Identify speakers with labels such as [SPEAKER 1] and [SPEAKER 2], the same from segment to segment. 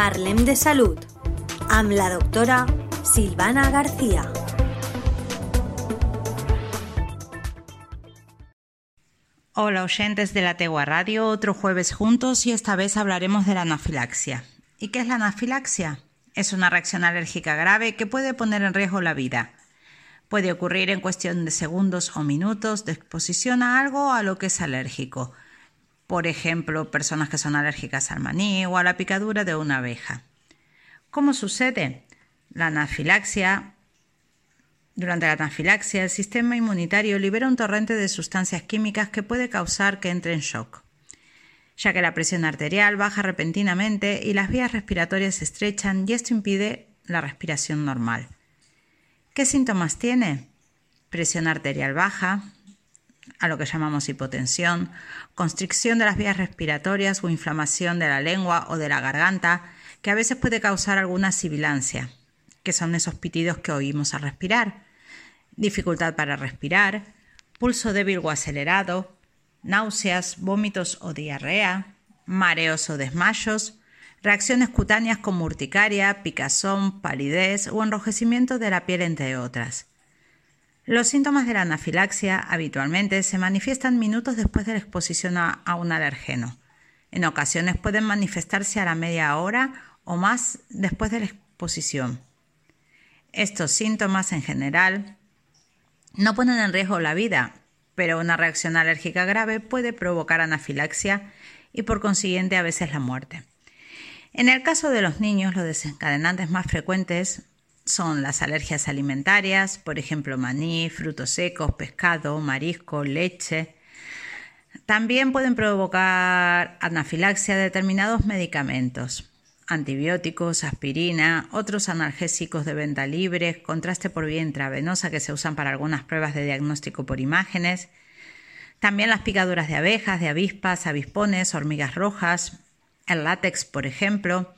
[SPEAKER 1] Parlem de Salud amb la doctora Silvana García.
[SPEAKER 2] Hola oyentes de la Tegua Radio, otro jueves juntos y esta vez hablaremos de la anafilaxia. ¿Y qué es la anafilaxia? Es una reacción alérgica grave que puede poner en riesgo la vida. Puede ocurrir en cuestión de segundos o minutos de exposición a algo a lo que es alérgico. Por ejemplo, personas que son alérgicas al maní o a la picadura de una abeja. ¿Cómo sucede? La anafilaxia durante la anafilaxia, el sistema inmunitario libera un torrente de sustancias químicas que puede causar que entre en shock, ya que la presión arterial baja repentinamente y las vías respiratorias se estrechan y esto impide la respiración normal. ¿Qué síntomas tiene? Presión arterial baja, a lo que llamamos hipotensión, constricción de las vías respiratorias o inflamación de la lengua o de la garganta, que a veces puede causar alguna sibilancia, que son esos pitidos que oímos al respirar dificultad para respirar, pulso débil o acelerado, náuseas, vómitos o diarrea, mareos o desmayos, reacciones cutáneas como urticaria, picazón, palidez o enrojecimiento de la piel, entre otras. Los síntomas de la anafilaxia habitualmente se manifiestan minutos después de la exposición a, un alergeno. En ocasiones pueden manifestarse a la media hora o más después de la exposición. Estos síntomas en general no ponen en riesgo la vida, pero una reacción alérgica grave puede provocar anafilaxia y por consiguiente a veces la muerte. En el caso de los niños, los desencadenantes más frecuentes son las alergias alimentarias, por ejemplo maní, frutos secos, pescado, marisco, leche. También pueden provocar anafilaxia determinados medicamentos, antibióticos, aspirina, otros analgésicos de venta libre, contraste por vía intravenosa que se usan para algunas pruebas de diagnóstico por imágenes, también las picaduras de abejas, de avispas, avispones, hormigas rojas, el látex, por ejemplo.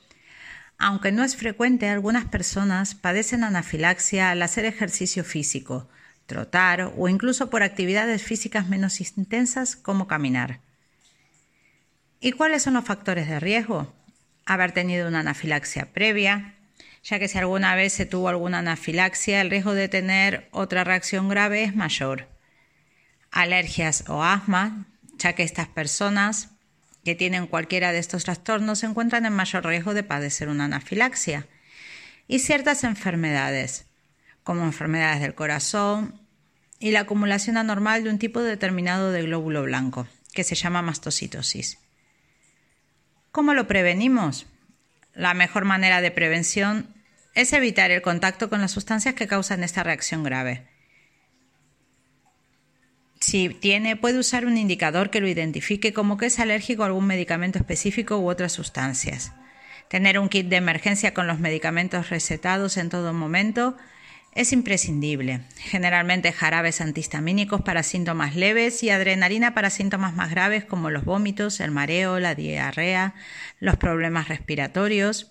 [SPEAKER 2] Aunque no es frecuente, algunas personas padecen anafilaxia al hacer ejercicio físico, trotar o incluso por actividades físicas menos intensas como caminar. ¿Y cuáles son los factores de riesgo? haber tenido una anafilaxia previa, ya que si alguna vez se tuvo alguna anafilaxia, el riesgo de tener otra reacción grave es mayor. Alergias o asma, ya que estas personas que tienen cualquiera de estos trastornos se encuentran en mayor riesgo de padecer una anafilaxia. Y ciertas enfermedades, como enfermedades del corazón y la acumulación anormal de un tipo determinado de glóbulo blanco, que se llama mastocitosis. ¿Cómo lo prevenimos? La mejor manera de prevención es evitar el contacto con las sustancias que causan esta reacción grave. Si tiene, puede usar un indicador que lo identifique como que es alérgico a algún medicamento específico u otras sustancias. Tener un kit de emergencia con los medicamentos recetados en todo momento es imprescindible. Generalmente jarabes antihistamínicos para síntomas leves y adrenalina para síntomas más graves como los vómitos, el mareo, la diarrea, los problemas respiratorios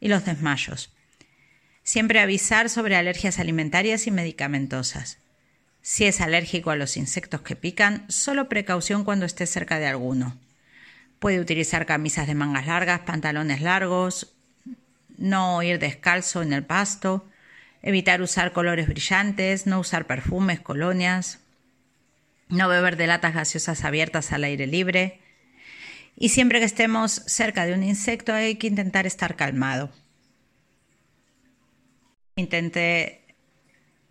[SPEAKER 2] y los desmayos. Siempre avisar sobre alergias alimentarias y medicamentosas. Si es alérgico a los insectos que pican, solo precaución cuando esté cerca de alguno. Puede utilizar camisas de mangas largas, pantalones largos, no ir descalzo en el pasto, evitar usar colores brillantes, no usar perfumes, colonias, no beber de latas gaseosas abiertas al aire libre. Y siempre que estemos cerca de un insecto hay que intentar estar calmado. Intente,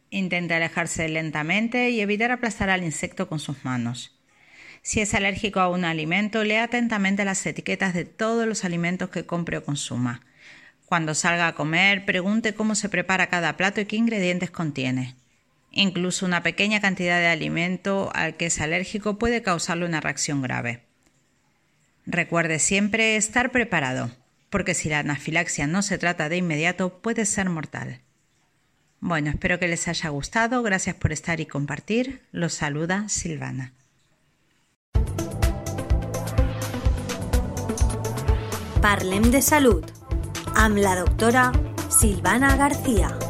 [SPEAKER 2] intente alejarse lentamente y evitar aplastar al insecto con sus manos. Si es alérgico a un alimento, lea atentamente las etiquetas de todos los alimentos que compre o consuma. Cuando salga a comer, pregunte cómo se prepara cada plato y qué ingredientes contiene. Incluso una pequeña cantidad de alimento al que es alérgico puede causarle una reacción grave. Recuerde siempre estar preparado, porque si la anafilaxia no se trata de inmediato puede ser mortal. Bueno, espero que les haya gustado, gracias por estar y compartir. Los saluda Silvana.
[SPEAKER 1] Parlem de salud amb la doctora Silvana García.